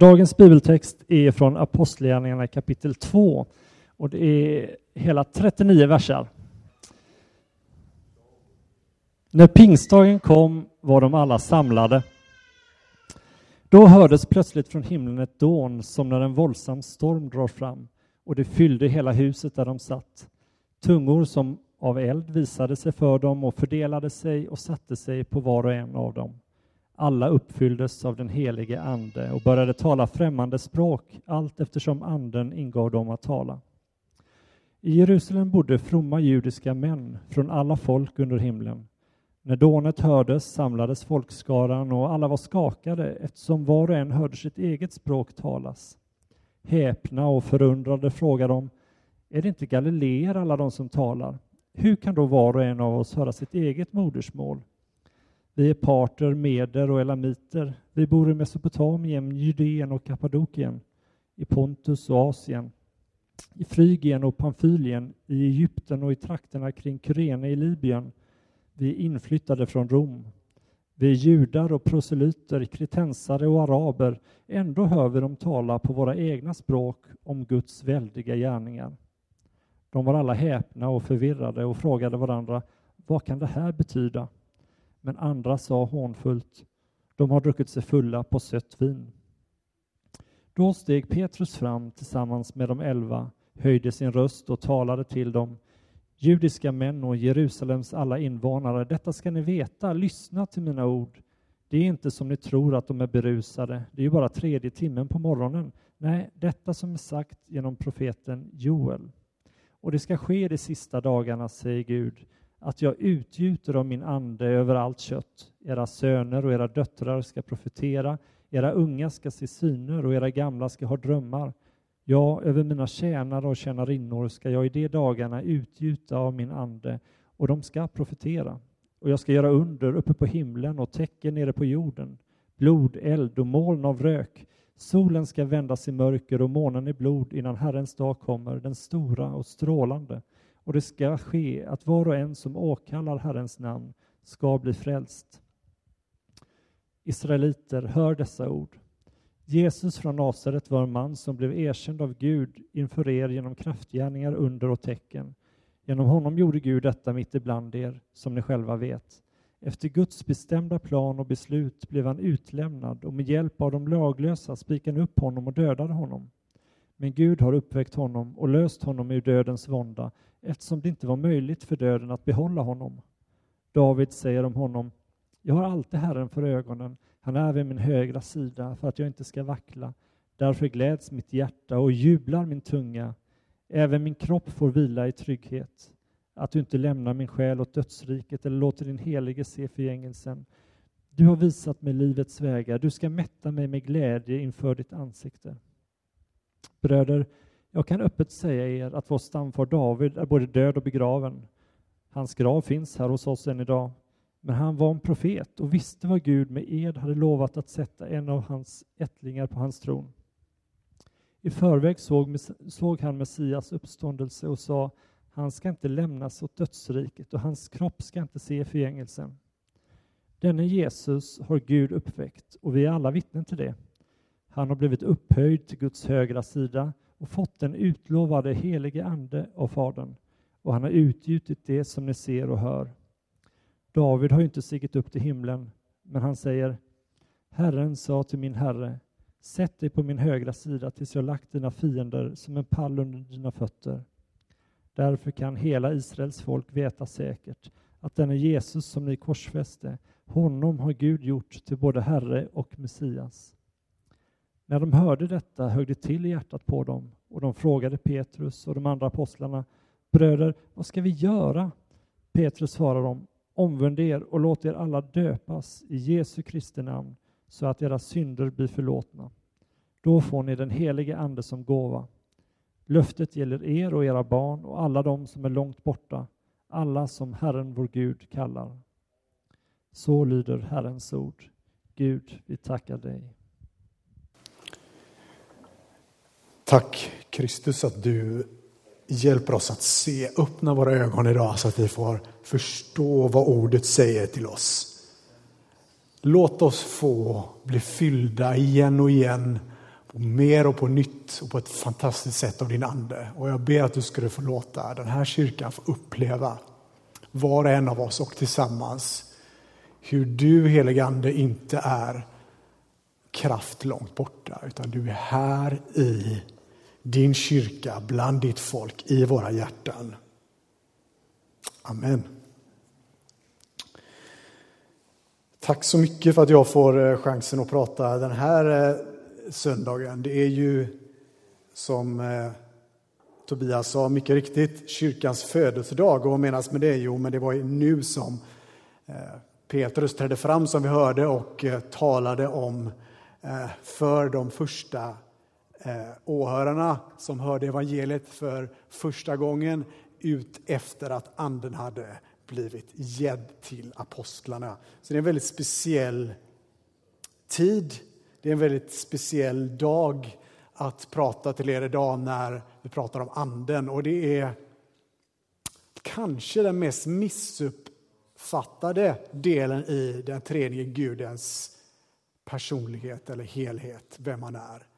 Dagens bibeltext är från Apostlagärningarna kapitel 2 och det är hela 39 verser. När pingstdagen kom var de alla samlade. Då hördes plötsligt från himlen ett dån som när en våldsam storm drar fram och det fyllde hela huset där de satt. Tungor som av eld visade sig för dem och fördelade sig och satte sig på var och en av dem. Alla uppfylldes av den helige Ande och började tala främmande språk allt eftersom Anden ingav dem att tala. I Jerusalem bodde fromma judiska män från alla folk under himlen. När dånet hördes samlades folkskaran och alla var skakade eftersom var och en hörde sitt eget språk talas. Häpna och förundrade frågade de, är det inte galileer alla de som talar? Hur kan då var och en av oss höra sitt eget modersmål? Vi är parter, meder och elamiter. Vi bor i Mesopotamien, Judeen och Kappadokien, i Pontus och Asien, i Frygien och Pamfylien, i Egypten och i trakterna kring Kyrene i Libyen. Vi är inflyttade från Rom. Vi är judar och proselyter, kretensare och araber. Ändå hör vi dem tala på våra egna språk om Guds väldiga gärningar. De var alla häpna och förvirrade och frågade varandra, vad kan det här betyda? Men andra sa hånfullt, de har druckit sig fulla på sött vin. Då steg Petrus fram tillsammans med de elva, höjde sin röst och talade till dem. Judiska män och Jerusalems alla invånare, detta ska ni veta, lyssna till mina ord. Det är inte som ni tror att de är berusade, det är ju bara tredje timmen på morgonen. Nej, detta som är sagt genom profeten Joel. Och det ska ske de sista dagarna, säger Gud, att jag utgjuter av min ande över allt kött. Era söner och era döttrar ska profetera, era unga ska se syner och era gamla ska ha drömmar. Ja, över mina tjänare och tjänarinnor ska jag i de dagarna utgjuta av min ande och de ska profetera. Och jag ska göra under uppe på himlen och tecken nere på jorden, blod, eld och moln av rök. Solen ska vändas i mörker och månen i blod innan Herrens dag kommer, den stora och strålande och det ska ske att var och en som åkallar Herrens namn ska bli frälst. Israeliter, hör dessa ord. Jesus från Nasaret var en man som blev erkänd av Gud inför er genom kraftgärningar, under och tecken. Genom honom gjorde Gud detta mitt ibland er, som ni själva vet. Efter Guds bestämda plan och beslut blev han utlämnad och med hjälp av de laglösa spikade upp honom och dödade honom. Men Gud har uppväckt honom och löst honom ur dödens vånda eftersom det inte var möjligt för döden att behålla honom. David säger om honom, jag har alltid Herren för ögonen, han är vid min högra sida för att jag inte ska vackla. Därför gläds mitt hjärta och jublar min tunga. Även min kropp får vila i trygghet. Att du inte lämnar min själ åt dödsriket eller låter din helige se förgängelsen. Du har visat mig livets vägar, du ska mätta mig med glädje inför ditt ansikte. Bröder, jag kan öppet säga er att vår stamfar David är både död och begraven. Hans grav finns här hos oss än idag. Men han var en profet och visste vad Gud med ed hade lovat att sätta en av hans ättlingar på hans tron. I förväg såg, såg han Messias uppståndelse och sa han ska inte lämnas åt dödsriket och hans kropp ska inte se förgängelsen. Denne Jesus har Gud uppväckt och vi är alla vittnen till det. Han har blivit upphöjd till Guds högra sida och fått den utlovade helige Ande av Fadern och han har utgjutit det som ni ser och hör. David har ju inte stigit upp till himlen, men han säger Herren sa till min Herre, sätt dig på min högra sida tills jag lagt dina fiender som en pall under dina fötter. Därför kan hela Israels folk veta säkert att denne Jesus som ni korsfäste, honom har Gud gjort till både Herre och Messias. När de hörde detta högg det till i hjärtat på dem och de frågade Petrus och de andra apostlarna Bröder, vad ska vi göra? Petrus svarade dem Omvänd er och låt er alla döpas i Jesu Kristi namn så att era synder blir förlåtna. Då får ni den helige Ande som gåva. Löftet gäller er och era barn och alla de som är långt borta, alla som Herren vår Gud kallar. Så lyder Herrens ord. Gud, vi tackar dig. Tack Kristus att du hjälper oss att se, öppna våra ögon idag så att vi får förstå vad ordet säger till oss. Låt oss få bli fyllda igen och igen på mer och på nytt och på ett fantastiskt sätt av din ande. Och jag ber att du skulle få låta den här kyrkan få uppleva, var och en av oss och tillsammans, hur du helige ande inte är kraft långt borta, utan du är här i din kyrka, bland ditt folk, i våra hjärtan. Amen. Tack så mycket för att jag får eh, chansen att prata den här eh, söndagen. Det är ju som eh, Tobias sa mycket riktigt kyrkans födelsedag. Och vad menas med det? Jo, men det var ju nu som Petrus trädde fram som vi hörde och talade om för de första Eh, åhörarna som hörde evangeliet för första gången ut efter att anden hade blivit gedd till apostlarna. Så det är en väldigt speciell tid. Det är en väldigt speciell dag att prata till er idag när vi pratar om anden. Och det är kanske den mest missuppfattade delen i den tredje Gudens personlighet eller helhet, vem han är.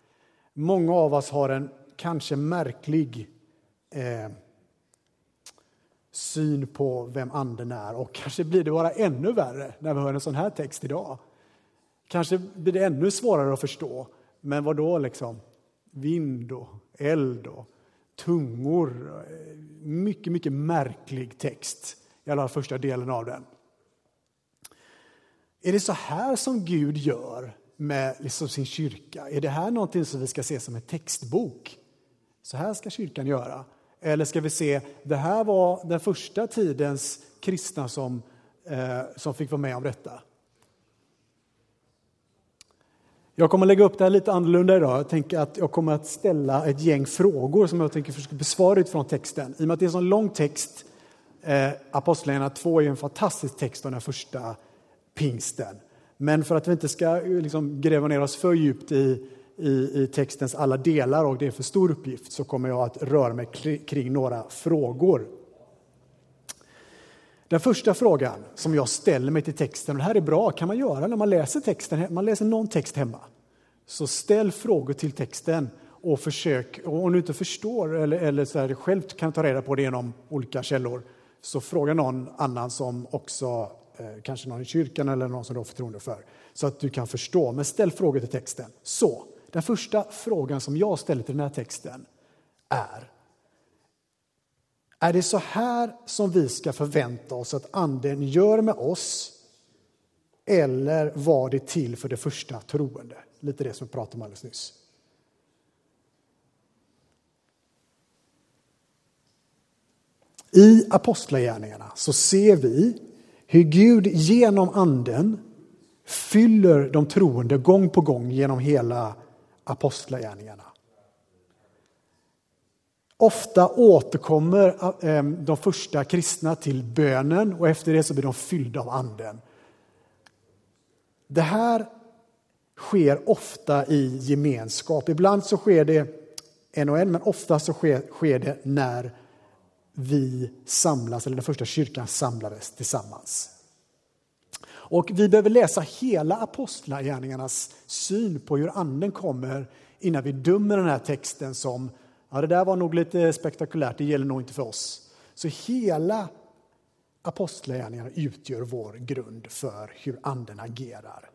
Många av oss har en kanske märklig eh, syn på vem anden är. Och kanske blir det bara ännu värre när vi hör en sån här text idag. Kanske blir det ännu svårare att förstå. Men vad då liksom? Vind och eld och tungor. Mycket, mycket märklig text. I alla första delen av den. Är det så här som Gud gör med liksom sin kyrka? Är det här någonting som vi ska se som en textbok? Så här ska kyrkan göra. Eller ska vi se, det här var den första tidens kristna som, eh, som fick vara med om detta. Jag kommer lägga upp det här lite annorlunda idag. Jag tänker att jag kommer att ställa ett gäng frågor som jag tänker försöka besvara utifrån texten. I och med att det är en sån lång text, eh, Apostlagärningarna 2 är en fantastisk text om den första pingsten. Men för att vi inte ska eh, liksom, gräva ner oss för djupt i i, i textens alla delar och det är för stor uppgift så kommer jag att röra mig kring några frågor. Den första frågan som jag ställer mig till texten, och det här är bra, kan man göra när man läser texten, man läser någon text hemma. Så ställ frågor till texten och försök, och om du inte förstår eller, eller så här, själv kan ta reda på det genom olika källor, så fråga någon annan som också, Eh, kanske någon i kyrkan eller någon som du har förtroende för, så att du kan förstå. Men ställ frågor till texten. Så, den första frågan som jag ställer till den här texten är Är det så här som vi ska förvänta oss att Anden gör med oss? Eller var det till för det första troende? Lite det som vi pratade om alldeles nyss. I Apostlagärningarna så ser vi hur Gud genom Anden fyller de troende gång på gång genom hela apostlagärningarna. Ofta återkommer eh, de första kristna till bönen och efter det så blir de fyllda av anden. Det här sker ofta i gemenskap. Ibland så sker det en och en, men ofta så sker, sker det när vi samlas, eller den första kyrkan samlades tillsammans. Och vi behöver läsa hela apostlagärningarnas syn på hur anden kommer innan vi dömer den här texten som ja, det där var nog lite spektakulärt, det gäller nog inte för oss. Så hela apostlagärningarna utgör vår grund för hur anden agerar.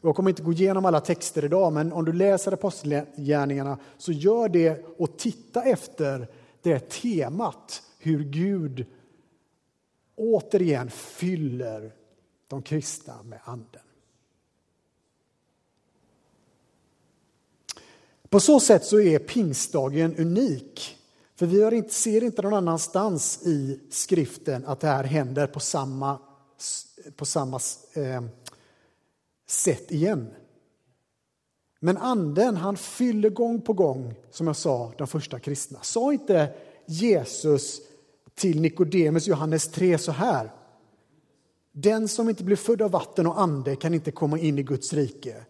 Jag kommer inte gå igenom alla texter idag, men om du läser apostlagärningarna så gör det och titta efter det är temat, hur Gud återigen fyller de kristna med anden. På så sätt så är pingstdagen unik. För vi ser inte någon annanstans i skriften att det här händer på samma, på samma eh, sätt igen. Men anden han fyller gång på gång, som jag sa, de första kristna. Sa inte Jesus till Nikodemus, Johannes 3, så här? Den som inte blir född av vatten och ande kan inte komma in i Guds rike.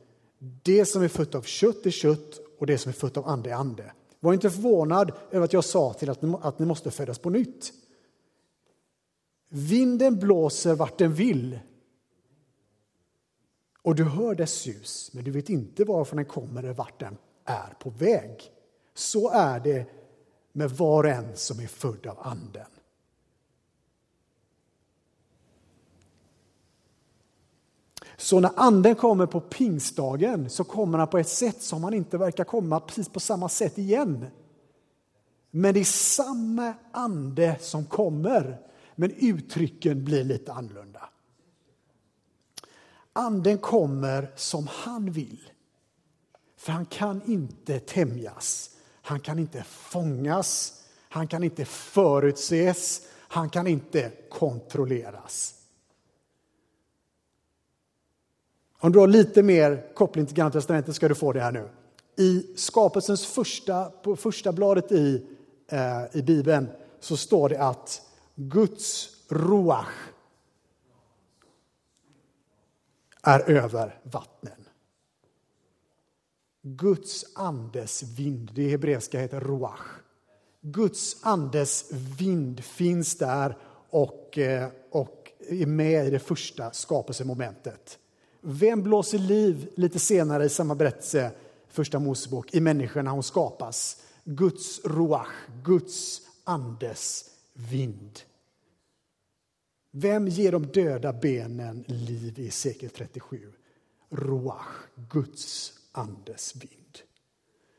Det som är fött av kött är kött och det som är fött av ande är ande. Var inte förvånad över att jag sa till att ni, att ni måste födas på nytt. Vinden blåser vart den vill och du hör dess sus, men du vet inte varifrån den kommer eller vart den är på väg. Så är det med var och en som är född av Anden. Så när anden kommer på pingstdagen så kommer han på ett sätt som han inte verkar komma precis på samma sätt igen. Men det är samma ande som kommer, men uttrycken blir lite annorlunda. Anden kommer som han vill. För han kan inte tämjas, han kan inte fångas, han kan inte förutses, han kan inte kontrolleras. Om du har lite mer koppling till Gamla testamentet ska du få det här nu. I skapelsens första, på första bladet i, eh, i Bibeln så står det att Guds roach är över vattnen. Guds andes vind, det hebreiska heter roach. Guds andes vind finns där och, eh, och är med i det första skapelsemomentet. Vem blåser liv lite senare i samma berättelse, första Mosebok, i människan när hon skapas? Guds roach, Guds andes vind. Vem ger de döda benen liv i sekel 37? Roach, Guds andes vind.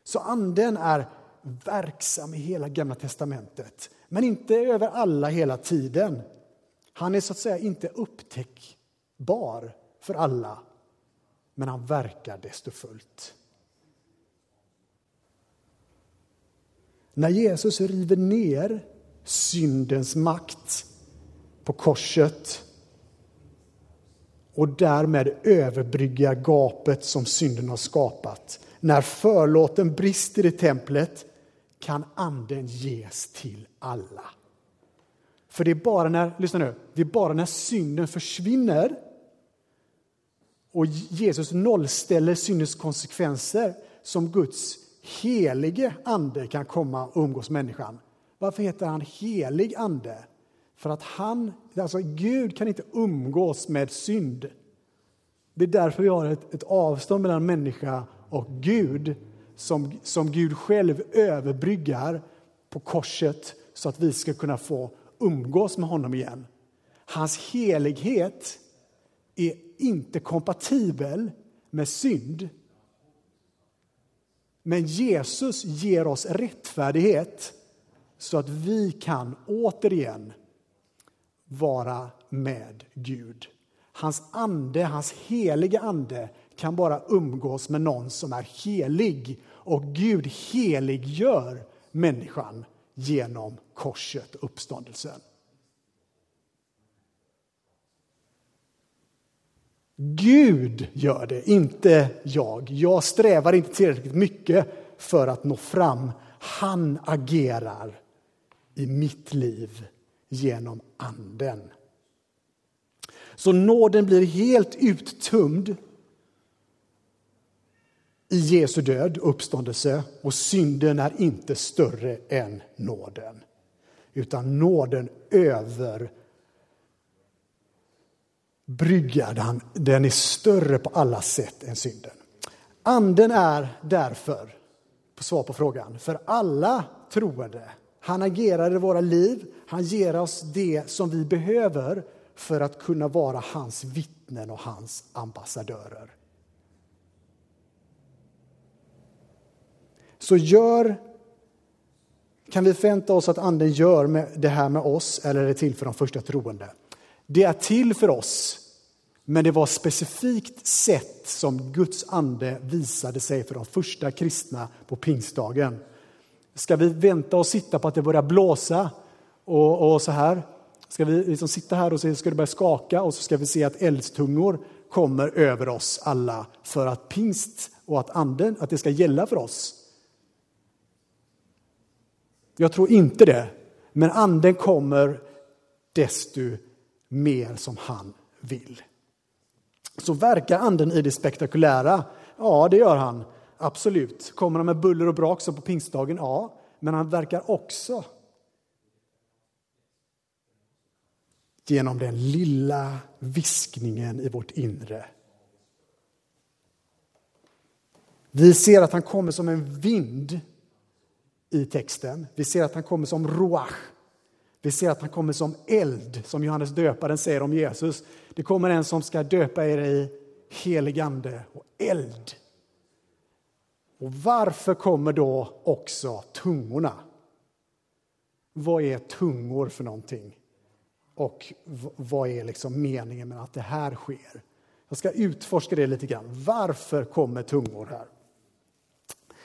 Så anden är verksam i hela Gamla testamentet, men inte över alla hela tiden. Han är så att säga inte upptäckbar för alla, men han verkar desto fullt. När Jesus river ner syndens makt på korset och därmed överbrygga gapet som synden har skapat. När förlåten brister i templet kan anden ges till alla. För det är bara när, lyssna nu, det är bara när synden försvinner och Jesus nollställer syndens konsekvenser som Guds helige ande kan komma och umgås människan. Varför heter han helig ande? För att han, alltså Gud kan inte umgås med synd. Det är därför vi har ett, ett avstånd mellan människa och Gud som, som Gud själv överbryggar på korset så att vi ska kunna få umgås med honom igen. Hans helighet är inte kompatibel med synd. Men Jesus ger oss rättfärdighet så att vi kan återigen vara med Gud. Hans ande, hans heliga ande kan bara umgås med någon som är helig och Gud heliggör människan genom korset och uppståndelsen. Gud gör det, inte jag. Jag strävar inte tillräckligt mycket för att nå fram. Han agerar i mitt liv genom Anden. Så nåden blir helt uttömd i Jesu död och uppståndelse och synden är inte större än nåden. Utan nåden över bryggar den är större på alla sätt än synden. Anden är därför, på svar på frågan, för alla troende. Han agerar i våra liv, han ger oss det som vi behöver för att kunna vara hans vittnen och hans ambassadörer. Så gör, kan vi förvänta oss att anden gör det här med oss eller är det till för de första troende? Det är till för oss, men det var specifikt sätt som Guds ande visade sig för de första kristna på pingstdagen. Ska vi vänta och sitta på att det börjar blåsa och, och så här? Ska vi liksom sitta här och se, ska det börja skaka och så ska vi se att eldstungor kommer över oss alla för att pingst och att anden, att det ska gälla för oss? Jag tror inte det, men anden kommer desto mer som han vill. Så verkar anden i det spektakulära? Ja, det gör han. Absolut. Kommer han med buller och brak som på pingstdagen? Ja, men han verkar också genom den lilla viskningen i vårt inre. Vi ser att han kommer som en vind i texten. Vi ser att han kommer som roach. Vi ser att han kommer som eld, som Johannes döparen säger om Jesus. Det kommer en som ska döpa er i heligande och eld. Och varför kommer då också tungorna? Vad är tungor för någonting? Och vad är liksom meningen med att det här sker? Jag ska utforska det lite grann. Varför kommer tungor här?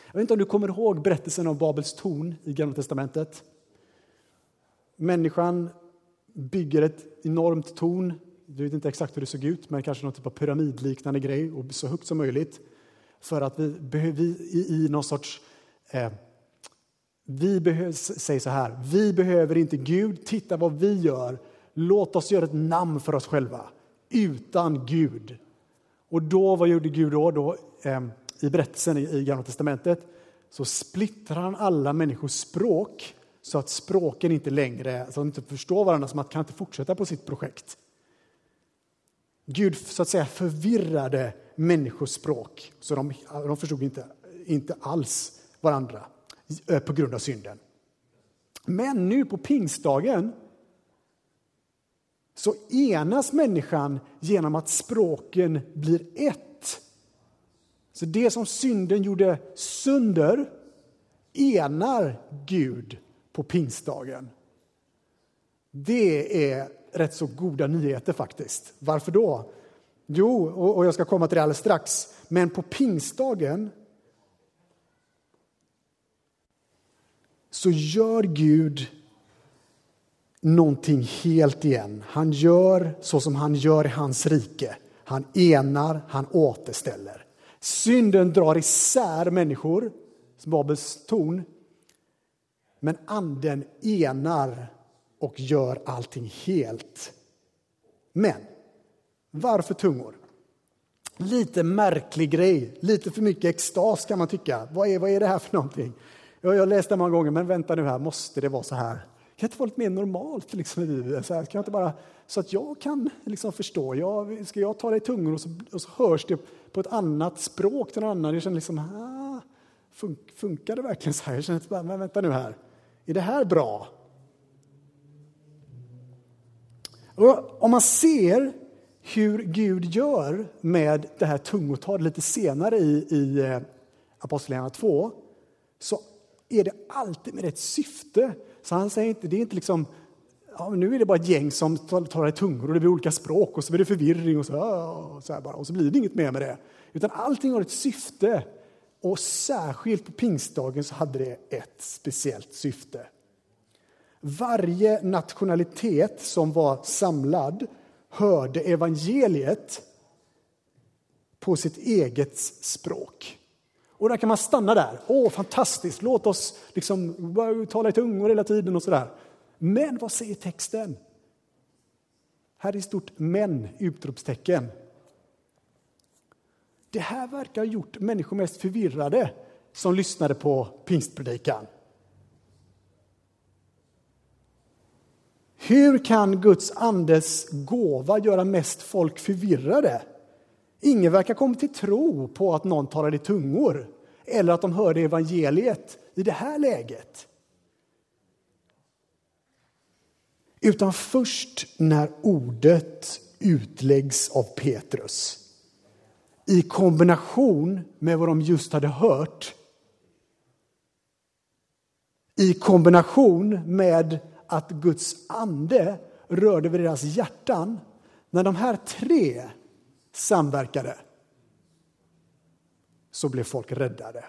Jag vet inte om du kommer ihåg berättelsen om Babels torn i Gamla testamentet. Människan bygger ett enormt torn. Du vet inte exakt hur det såg ut, men kanske någon typ av pyramidliknande grej och så högt som möjligt. För att vi, vi i, i någon sorts eh, vi behöver, säg så här, vi behöver inte Gud, titta vad vi gör. Låt oss göra ett namn för oss själva, utan Gud. Och då, vad gjorde Gud då? då eh, I berättelsen i, i Gamla testamentet så splittrar han alla människors språk så att språken inte längre så att de inte förstår varandra, så att kan inte fortsätta på sitt projekt. Gud så att säga förvirrade människors språk så de, de förstod inte, inte alls varandra eh, på grund av synden. Men nu på pingstdagen så enas människan genom att språken blir ett. Så det som synden gjorde sönder enar Gud på pingstdagen. Det är rätt så goda nyheter faktiskt. Varför då? Jo, och jag ska komma till det alldeles strax, men på pingstdagen så gör Gud någonting helt igen. Han gör så som han gör i hans rike. Han enar, han återställer. Synden drar isär människor, som Babels torn. Men anden enar och gör allting helt. Men varför tungor? Lite märklig grej, lite för mycket extas kan man tycka. Vad är, vad är det här för någonting? Jag har läst det många gånger, men vänta nu här, måste det vara så här? Kan det inte vara lite mer normalt liksom, i livet? Så, här, kan inte bara, så att jag kan liksom förstå. Jag, ska jag ta det i tungor och så, och så hörs det på ett annat språk till någon annan? Jag känner liksom, ah, fun, funkar det verkligen så här? Jag känner, bara, men vänta nu här, är det här bra? Och om man ser hur Gud gör med det här tungotalet lite senare i, i eh, Apostlagärningarna 2 så är det alltid med ett syfte. Så han säger inte, det är inte liksom ja, nu är det bara ett gäng som talar i tungor och det blir olika språk och så blir det förvirring och så, och så, bara, och så blir det inget mer med det. Utan allting har ett syfte. Och särskilt på pingstdagen så hade det ett speciellt syfte. Varje nationalitet som var samlad hörde evangeliet på sitt eget språk. Och där kan man stanna där. Åh, fantastiskt, låt oss liksom tala i tungor hela tiden och sådär. Men vad säger texten? Här är stort men, utropstecken. Det här verkar ha gjort människor mest förvirrade som lyssnade på pingstpredikan. Hur kan Guds andes gåva göra mest folk förvirrade? Ingen verkar komma till tro på att någon talar i tungor eller att de hörde evangeliet i det här läget. Utan först när ordet utläggs av Petrus i kombination med vad de just hade hört i kombination med att Guds ande rörde vid deras hjärtan. När de här tre samverkade så blev folk räddade.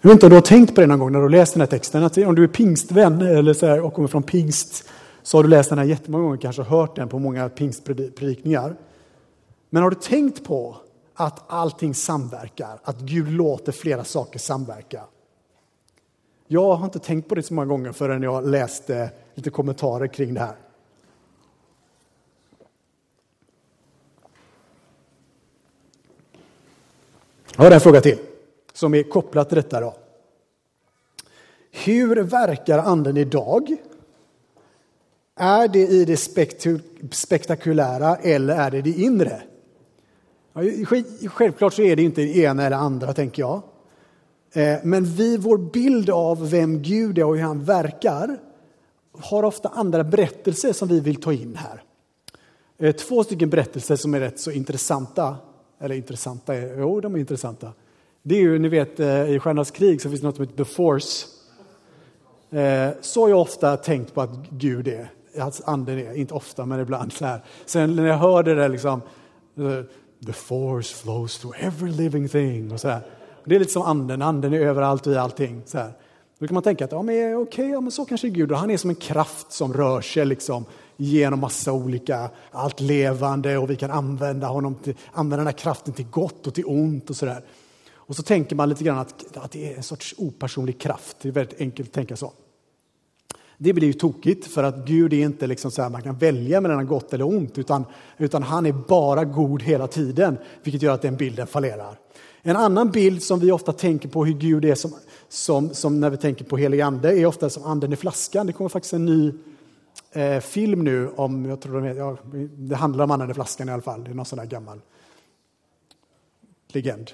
Jag vet inte om du har tänkt på det någon gång när du läst den här texten. Att om du är pingstvän eller så här, och kommer från pingst så har du läst den här jättemånga gånger, kanske hört den på många pingstpredikningar. Men har du tänkt på att allting samverkar, att Gud låter flera saker samverka? Jag har inte tänkt på det så många gånger förrän jag läste lite kommentarer kring det här. Jag har en fråga till som är kopplat till detta. Då. Hur verkar anden idag? Är det i det spektakulära eller är det det inre? Självklart så är det inte det ena eller andra, tänker jag. Eh, men vi, vår bild av vem Gud är och hur han verkar har ofta andra berättelser som vi vill ta in här. Eh, två stycken berättelser som är rätt så intressanta. Eller intressanta, eh, jo de är intressanta. Det är ju, ni vet, i Stjärnornas krig så finns det något som heter The Force. Så har jag ofta tänkt på att Gud är, att anden är, inte ofta men ibland så här. Sen när jag hör det där liksom, The force flows through every living thing och så här. Det är lite som anden, anden är överallt och i allting. Så här. Då kan man tänka att ja, men, okej, ja, men så kanske är Gud. Och han är som en kraft som rör sig liksom, genom massa olika, allt levande och vi kan använda, honom till, använda den här kraften till gott och till ont och sådär. Och så tänker man lite grann att, att det är en sorts opersonlig kraft. Det är väldigt enkelt att tänka så. Det blir ju tokigt för att Gud är inte liksom så här, man kan välja mellan gott eller ont utan, utan han är bara god hela tiden vilket gör att den bilden fallerar. En annan bild som vi ofta tänker på hur Gud är som, som, som när vi tänker på helig ande är ofta som anden i flaskan. Det kommer faktiskt en ny eh, film nu om, jag tror det, ja, det handlar om anden i flaskan i alla fall, det är någon sån där gammal legend.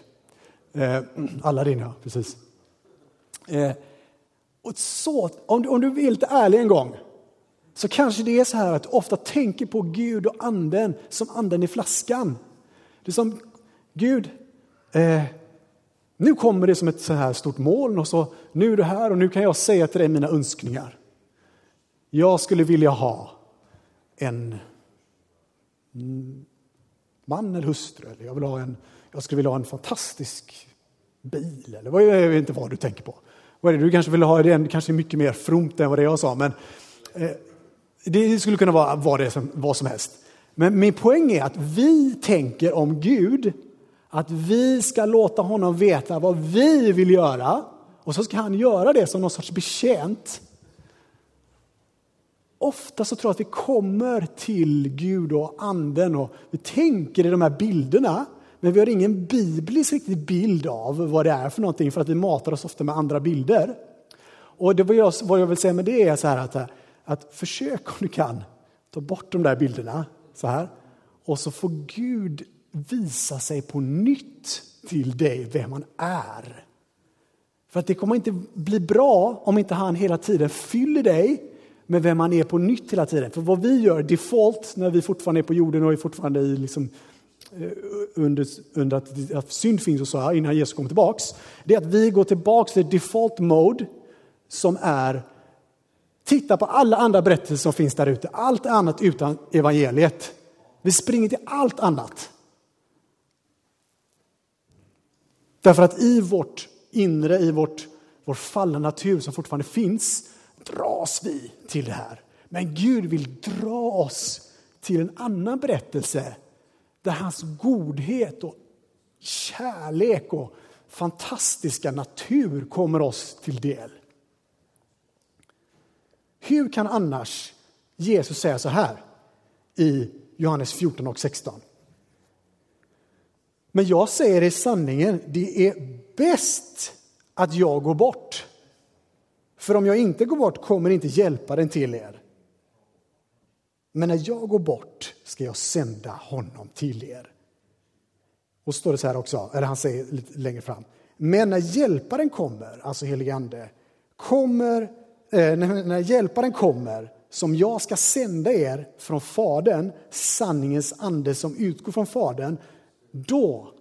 Eh, Aladdin, ja, precis. Eh, och så, om, du, om du är lite ärlig en gång så kanske det är så här att du ofta tänker på Gud och anden som anden i flaskan. Det är som Gud, eh, nu kommer det som ett så här stort moln och så nu är du här och nu kan jag säga till dig mina önskningar. Jag skulle vilja ha en man eller hustru, eller jag, vill ha en, jag skulle vilja ha en fantastisk bil, eller vad, jag vet inte vad du tänker på. Vad är det? Du kanske vill ha det kanske mycket mer fromt än vad det jag sa, men eh, det skulle kunna vara vad, det som, vad som helst. Men min poäng är att vi tänker om Gud att vi ska låta honom veta vad vi vill göra och så ska han göra det som någon sorts betjänt. Ofta så tror jag att vi kommer till Gud och anden och vi tänker i de här bilderna men vi har ingen biblisk riktig bild av vad det är för någonting för att vi matar oss ofta med andra bilder. Och det vad, jag, vad jag vill säga med det är så här att, att försök om du kan ta bort de där bilderna så här och så får Gud visa sig på nytt till dig vem han är. För att det kommer inte bli bra om inte han hela tiden fyller dig med vem han är på nytt hela tiden. För vad vi gör default när vi fortfarande är på jorden och är fortfarande i liksom Eh, under, under att, att synd finns och så här, innan Jesus kommer tillbaks, det är att vi går tillbaks till default mode som är titta på alla andra berättelser som finns där ute, allt annat utan evangeliet. Vi springer till allt annat. Därför att i vårt inre, i vårt, vår fallna natur som fortfarande finns, dras vi till det här. Men Gud vill dra oss till en annan berättelse där hans godhet och kärlek och fantastiska natur kommer oss till del. Hur kan annars Jesus säga så här i Johannes 14 och 16? Men jag säger i sanningen, det är bäst att jag går bort. För om jag inte går bort kommer inte Hjälparen till er. Men när jag går bort ska jag sända honom till er. Och så står det så här också, eller han säger lite längre fram. Men när hjälparen kommer, alltså helige ande, kommer, eh, när, när hjälparen kommer som jag ska sända er från Fadern, sanningens ande som utgår från Fadern, då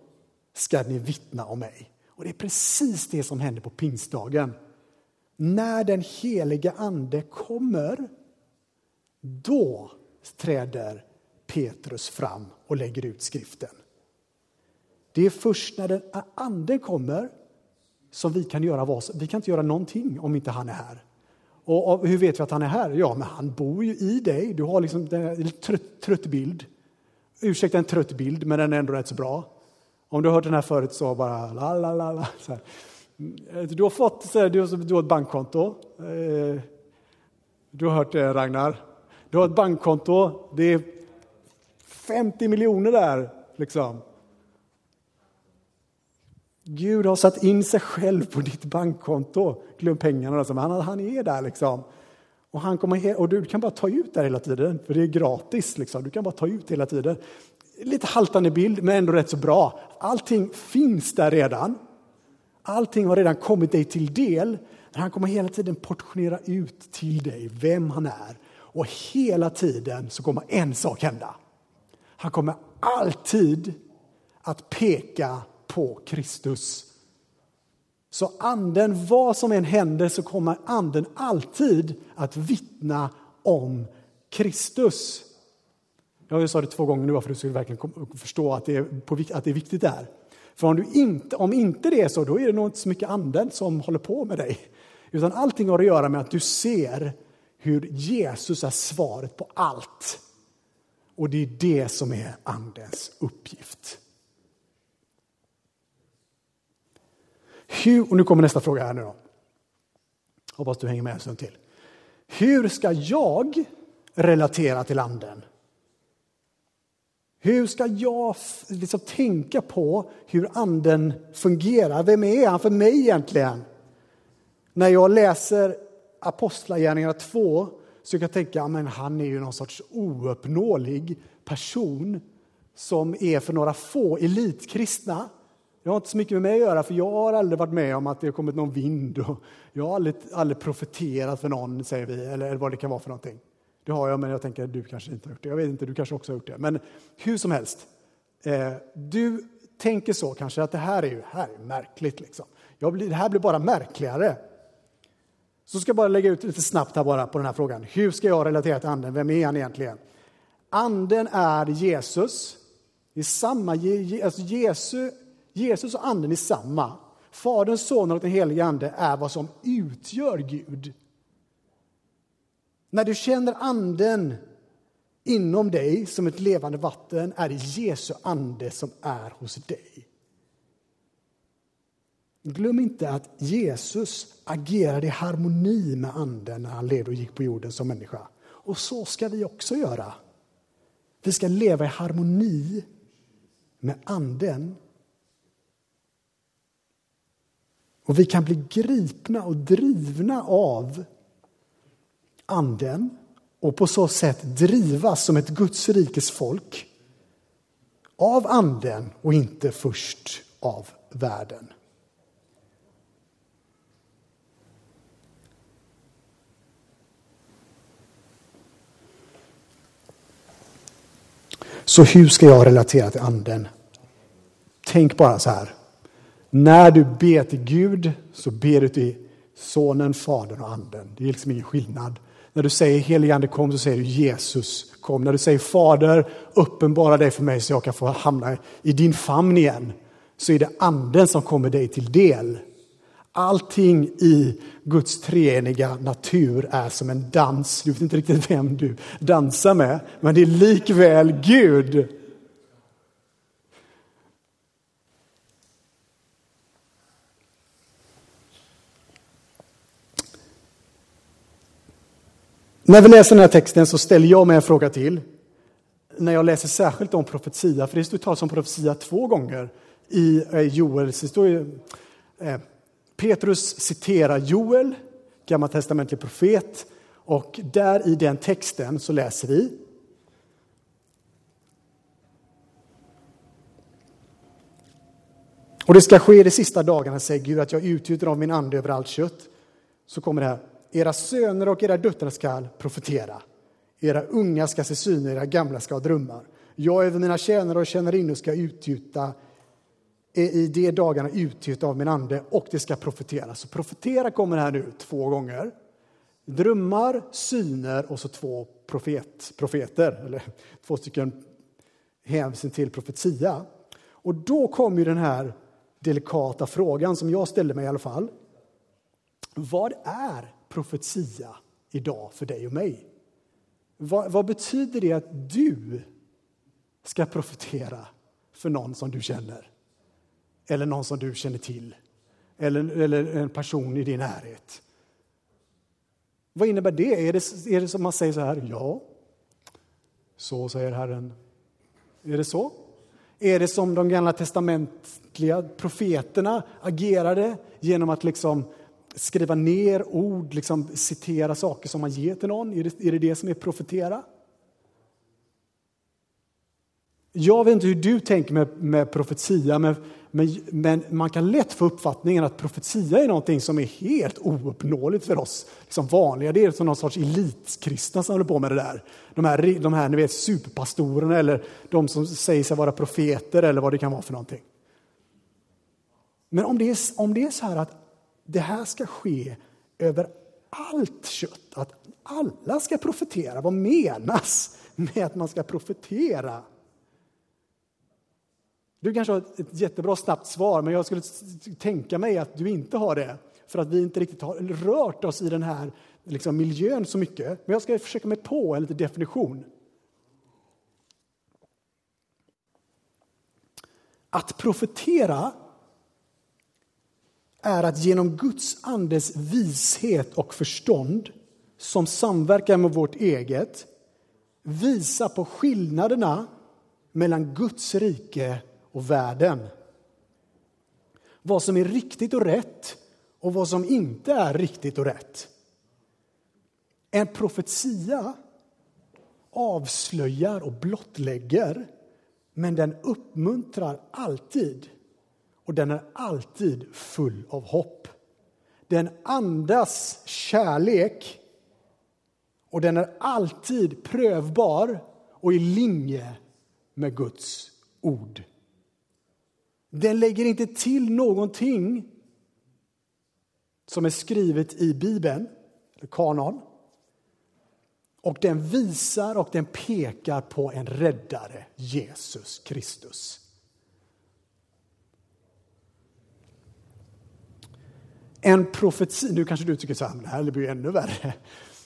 ska ni vittna om mig. Och det är precis det som händer på pingstdagen. När den heliga ande kommer, då träder Petrus fram och lägger ut skriften. Det är först när den anden kommer som vi kan göra vad Vi kan inte göra någonting om inte han är här. Och, hur vet vi att han är här? Ja, men han bor ju i dig. Du har liksom en trött, trött bild. Ursäkta en trött bild, men den är ändå rätt så bra. Om du har hört den här förut så bara la la la la. Så här. Mm, eh, du har fått så här, du har ett bankkonto. Eh, du har hört det Ragnar. Du har ett bankkonto, det är 50 miljoner där. Liksom. Gud har satt in sig själv på ditt bankkonto. Glöm pengarna, alltså, men han, han är där. liksom. Och, han kommer, och du kan bara ta ut det hela tiden, för det är gratis. Liksom. Du kan bara ta ut hela tiden. Lite haltande bild, men ändå rätt så bra. Allting finns där redan. Allting har redan kommit dig till del. Men han kommer hela tiden portionera ut till dig vem han är. Och hela tiden så kommer en sak hända. Han kommer alltid att peka på Kristus. Så anden, vad som än händer, så kommer anden alltid att vittna om Kristus. Jag sa det två gånger nu för att du skulle verkligen förstå att det är, att det är viktigt där. För om, du inte, om inte det är så, då är det nog inte så mycket anden som håller på med dig. Utan allting har att göra med att du ser hur Jesus är svaret på allt. Och det är det som är andens uppgift. Hur, och nu kommer nästa fråga här nu då. Hoppas du hänger med en stund till. Hur ska jag relatera till anden? Hur ska jag liksom tänka på hur anden fungerar? Vem är han för mig egentligen? När jag läser Apostlagärningarna 2 så kan jag tänka att han är ju någon sorts ouppnåelig person som är för några få elitkristna. Det har inte så mycket med mig att göra, för jag har aldrig varit med om att det har kommit någon vind. Och jag har aldrig, aldrig profeterat för någon, säger vi, eller vad det kan vara för någonting. Det har jag, men jag tänker att du kanske inte har gjort det. Jag vet inte, du kanske också har gjort det. Men hur som helst, eh, du tänker så kanske att det här är ju här är märkligt. Liksom. Jag blir, det här blir bara märkligare. Så ska jag bara lägga ut lite snabbt här bara på den här frågan. Hur ska jag relatera till anden? Vem är han egentligen? Anden är Jesus. Det är samma, alltså Jesus, Jesus och anden är samma. Faderns, Sonen och den helige Ande är vad som utgör Gud. När du känner anden inom dig som ett levande vatten är det Jesu ande som är hos dig. Glöm inte att Jesus agerade i harmoni med anden när han levde och gick på jorden som människa. Och så ska vi också göra. Vi ska leva i harmoni med anden. Och vi kan bli gripna och drivna av anden och på så sätt drivas som ett Guds rikes folk av anden och inte först av världen. Så hur ska jag relatera till anden? Tänk bara så här. När du ber till Gud så ber du till Sonen, Fadern och Anden. Det är liksom ingen skillnad. När du säger heligande kom så säger du Jesus kom. När du säger Fader uppenbara dig för mig så jag kan få hamna i din famn igen. Så är det Anden som kommer dig till del. Allting i Guds treeniga natur är som en dans. Du vet inte riktigt vem du dansar med, men det är likväl Gud. När vi läser den här texten så ställer jag mig en fråga till. När jag läser särskilt om profetia, för det står talas om profetia två gånger i eh, eh Petrus citerar Joel, gammaltestamentlig profet, och där i den texten så läser vi Och det ska ske de sista dagarna, säger Gud, att jag utgjuter av min ande över allt kött. Så kommer det här. Era söner och era döttrar skall profetera. Era unga ska se syner, era gamla ska ha drömmar. Jag över mina tjänare och tjänarinnor ska utgjuta i de dagarna utgjuta av min ande och det ska profetera. Så profetera kommer här nu två gånger. Drömmar, syner och så två profet, profeter, eller två stycken hänsyn till profetia. Och då kommer den här delikata frågan som jag ställde mig i alla fall. Vad är profetia idag för dig och mig? Vad, vad betyder det att du ska profetera för någon som du känner? Eller någon som du känner till? Eller, eller en person i din närhet? Vad innebär det? Är, det? är det som man säger så här? Ja, så säger Herren. Är det så? Är det som de gamla testamentliga profeterna agerade genom att liksom skriva ner ord, liksom citera saker som man ger till någon? Är det är det, det som är profetera? Jag vet inte hur du tänker med, med profetia, men, men, men, man kan lätt få uppfattningen att profetia är någonting som är helt ouppnåeligt för oss liksom vanliga. Det är som någon sorts elitkristna som håller på med det där. De här, de här ni vet, superpastorerna eller de som säger sig vara profeter eller vad det kan vara för någonting. Men om det är, om det är så här att det här ska ske över allt kött, att alla ska profetera, vad menas med att man ska profetera? Du kanske har ett jättebra snabbt svar, men jag skulle tänka mig att du inte har det. För att vi inte riktigt har rört oss i den här liksom, miljön så mycket. Men jag ska försöka mig på en liten definition. Att profetera är att genom Guds andes vishet och förstånd som samverkar med vårt eget visa på skillnaderna mellan Guds rike och världen. Vad som är riktigt och rätt och vad som inte är riktigt och rätt. En profetia avslöjar och blottlägger men den uppmuntrar alltid och den är alltid full av hopp. Den andas kärlek och den är alltid prövbar och i linje med Guds ord. Den lägger inte till någonting som är skrivet i Bibeln, eller kanon. Och den visar och den pekar på en räddare, Jesus Kristus. En profeti, nu kanske du tycker så här, det här blir ju ännu värre.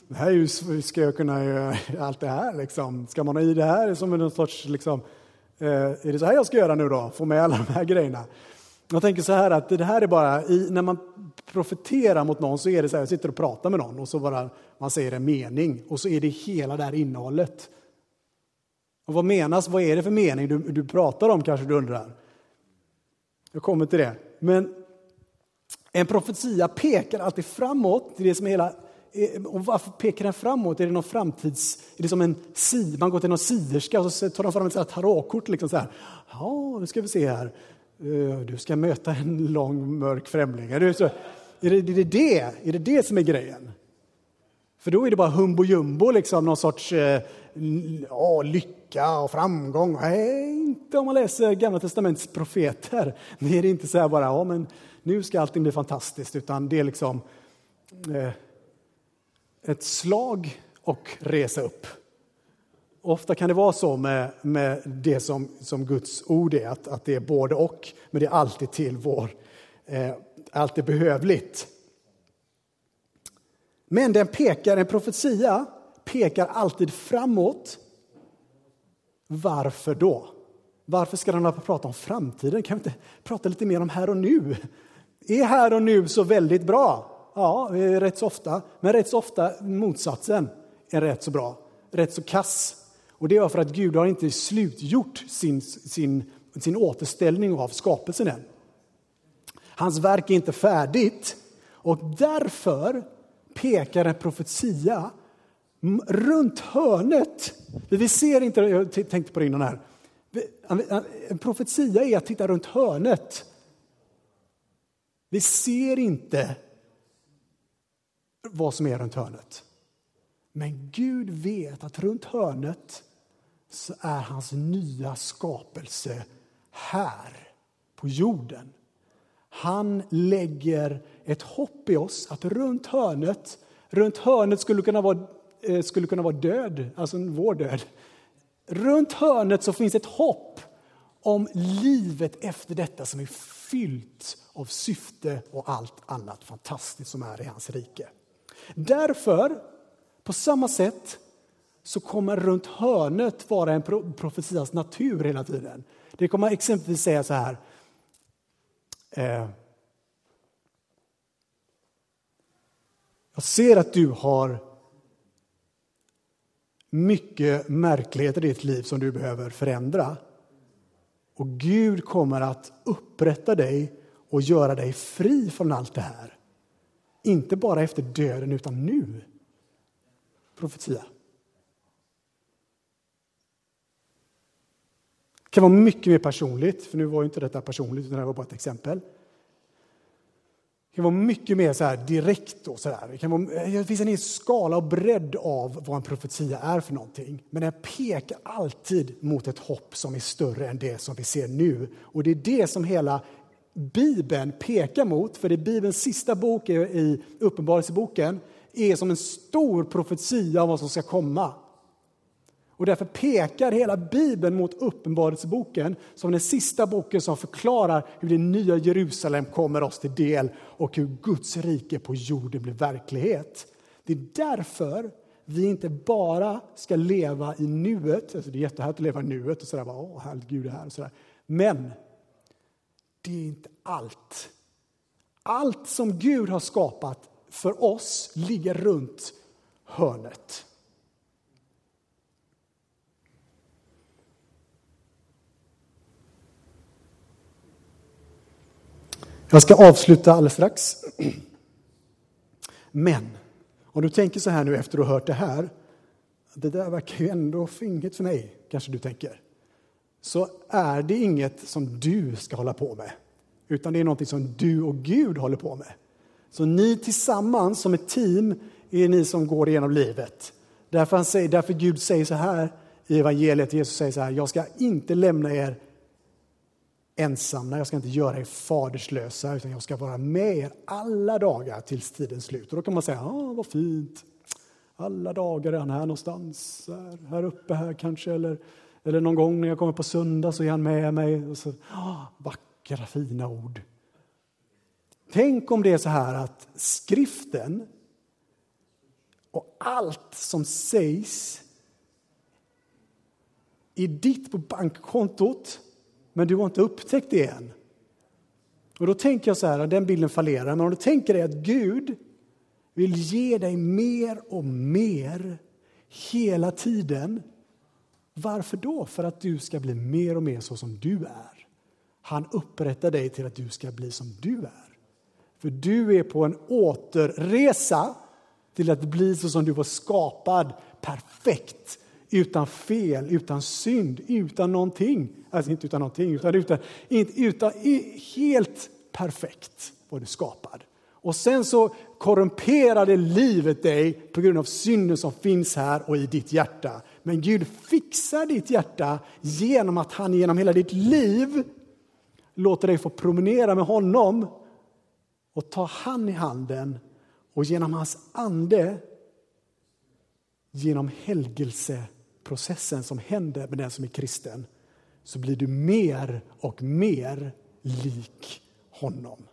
Det här är ju, ska jag kunna göra allt det här liksom? Ska man ha i det här som en sorts liksom, Eh, är det så här jag ska göra nu då? Få med alla de här grejerna? Jag tänker så här att det här är bara, i, när man profeterar mot någon så är det så här, jag sitter och pratar med någon och så bara man säger en mening och så är det hela det här innehållet. Och vad menas, vad är det för mening du, du pratar om kanske du undrar? Jag kommer till det. Men en profetia pekar alltid framåt, det är det som är hela Eh, och varför pekar den framåt? Är det någon framtids... Är det som en si, man går till någon siderska och så tar de fram ett tarotkort. Liksom så här. Ja, nu ska vi se här. Eh, du ska möta en lång mörk främling. Är det, är det, är det, det? Är det det som är grejen? För då är det bara humbo jumbo, liksom, någon sorts eh, ja, lycka och framgång. Nej, inte om man läser Gamla testamentets profeter. Det är inte så här bara, ja, men nu ska allting bli fantastiskt, utan det är liksom eh, ett slag och resa upp. Ofta kan det vara så med, med det som, som Guds ord är, att, att det är både och, men det är alltid till vår, eh, alltid behövligt. Men den pekar, en profetia pekar alltid framåt. Varför då? Varför ska den prata om framtiden? Kan vi inte prata lite mer om här och nu? Är här och nu så väldigt bra? Ja, eh, rätt så ofta. Men rätt så ofta motsatsen är rätt så bra, rätt så kass. Och det är för att Gud har inte slutgjort sin, sin, sin återställning av skapelsen än. Hans verk är inte färdigt och därför pekar en profetia runt hörnet. Vi ser inte, jag tänkte på det innan här. En profetia är att titta runt hörnet. Vi ser inte vad som är runt hörnet. Men Gud vet att runt hörnet så är hans nya skapelse här på jorden. Han lägger ett hopp i oss att runt hörnet, runt hörnet skulle kunna vara, eh, skulle kunna vara död, alltså vår död. Runt hörnet så finns ett hopp om livet efter detta som är fyllt av syfte och allt annat fantastiskt som är i hans rike. Därför, på samma sätt, så kommer runt hörnet vara en profetias natur hela tiden. Det kommer exempelvis säga så här. Eh, jag ser att du har mycket märkligheter i ditt liv som du behöver förändra. Och Gud kommer att upprätta dig och göra dig fri från allt det här inte bara efter döden utan nu. Profetia. Det kan vara mycket mer personligt, för nu var ju inte detta personligt utan det var bara ett exempel. Det kan vara mycket mer så här direkt. Och så här. Det, kan vara, det finns en hel skala och bredd av vad en profetia är för någonting. Men den pekar alltid mot ett hopp som är större än det som vi ser nu. Och det är det som hela Bibeln pekar mot. För det är Bibelns sista bok i Uppenbarelseboken är som en stor profetia om vad som ska komma. Och därför pekar hela Bibeln mot Uppenbarelseboken som den sista boken som förklarar hur det nya Jerusalem kommer oss till del och hur Guds rike på jorden blir verklighet. Det är därför vi inte bara ska leva i nuet, alltså det är jättehärligt att leva i nuet och sådär, åh härligt Gud är här och sådär. Men det är inte allt. Allt som Gud har skapat för oss ligger runt hörnet. Jag ska avsluta alldeles strax. Men om du tänker så här nu efter att ha hört det här. Det där verkar ju ändå för för mig, kanske du tänker. Så är det inget som du ska hålla på med. Utan det är något som du och Gud håller på med. Så ni tillsammans som ett team är ni som går igenom livet. Därför, han säger, därför Gud säger så här i evangeliet, Jesus säger så här, jag ska inte lämna er ensamma, jag ska inte göra er faderslösa, utan jag ska vara med er alla dagar tills tidens slut. Och då kan man säga, ah, vad fint, alla dagar är han här någonstans, här, här uppe här kanske, eller, eller någon gång när jag kommer på söndag så är han med mig. Och så, ah, vackra, fina ord. Tänk om det är så här att skriften och allt som sägs är ditt på bankkontot men du har inte upptäckt det än. Och då tänker jag så här, den bilden fallerar, men om du tänker dig att Gud vill ge dig mer och mer hela tiden. Varför då? För att du ska bli mer och mer så som du är. Han upprättar dig till att du ska bli som du är. För du är på en återresa till att bli så som du var skapad, perfekt, utan fel, utan synd, utan någonting. Alltså inte utan någonting, utan, utan, utan helt perfekt var du skapad. Och sen så korrumperade livet dig på grund av synden som finns här och i ditt hjärta. Men Gud fixar ditt hjärta genom att han genom hela ditt liv låter dig få promenera med honom och ta han i handen och genom hans ande genom helgelseprocessen som händer med den som är kristen så blir du mer och mer lik honom.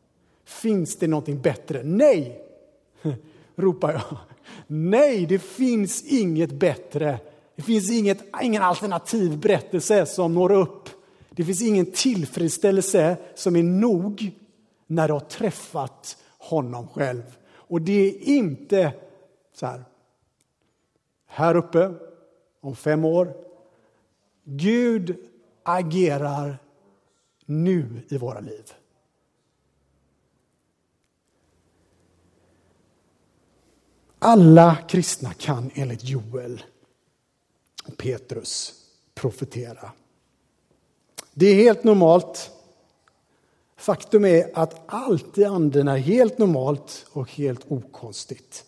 Finns det någonting bättre? Nej! ropar jag. Nej, det finns inget bättre. Det finns inget, ingen alternativ berättelse som når upp. Det finns ingen tillfredsställelse som är nog när du har träffat honom själv. Och det är inte så här, här uppe om fem år. Gud agerar nu i våra liv. Alla kristna kan enligt Joel Petrus profetera. Det är helt normalt. Faktum är att allt i anden är helt normalt och helt okonstigt.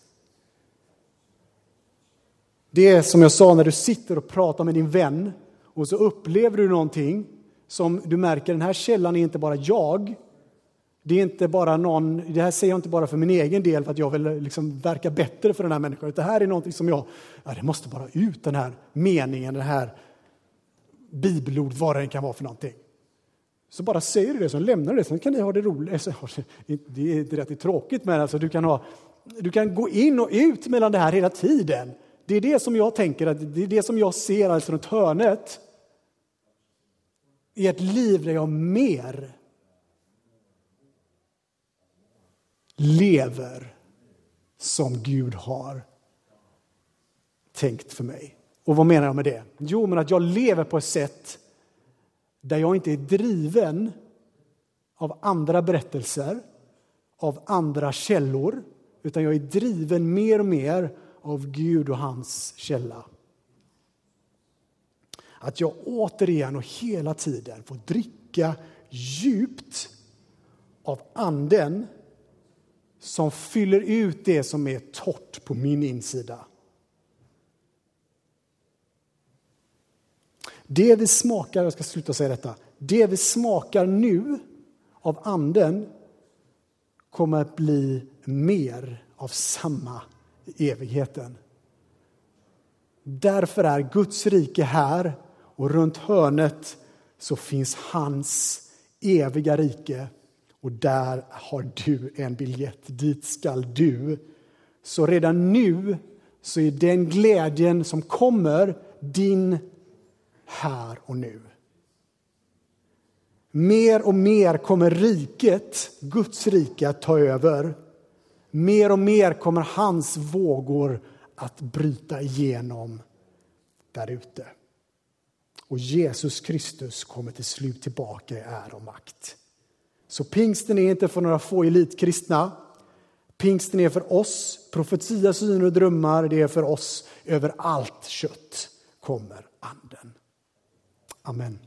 Det är som jag sa när du sitter och pratar med din vän och så upplever du någonting som du märker, den här källan är inte bara jag. Det är inte bara någon, det här säger jag inte bara för min egen del för att jag vill liksom verka bättre för den här människan. Det här är någonting som jag, ja det måste bara ut den här meningen, den här bibelord, vad det kan vara för någonting. Så bara säger du det, så lämnar du det, sen kan ni ha det roligt. Alltså, det är inte rätt det är tråkigt, men alltså du, kan ha, du kan gå in och ut mellan det här hela tiden. Det är det som jag tänker, att det är det som jag ser alltså runt hörnet i ett liv där jag mer lever som Gud har tänkt för mig. Och vad menar jag med det? Jo, men att jag lever på ett sätt där jag inte är driven av andra berättelser, av andra källor, utan jag är driven mer och mer av Gud och hans källa. Att jag återigen och hela tiden får dricka djupt av anden som fyller ut det som är torrt på min insida. Det vi smakar, jag ska sluta säga detta, det vi smakar nu av anden kommer att bli mer av samma i evigheten. Därför är Guds rike här och runt hörnet så finns hans eviga rike och där har du en biljett. Dit skall du. Så redan nu så är den glädjen som kommer din här och nu. Mer och mer kommer riket, Guds rike, att ta över. Mer och mer kommer hans vågor att bryta igenom där ute. Och Jesus Kristus kommer till slut tillbaka i ära och makt. Så pingsten är inte för några få elitkristna. Pingsten är för oss, profetia, syner och drömmar, det är för oss. Över allt kött kommer anden. Amen.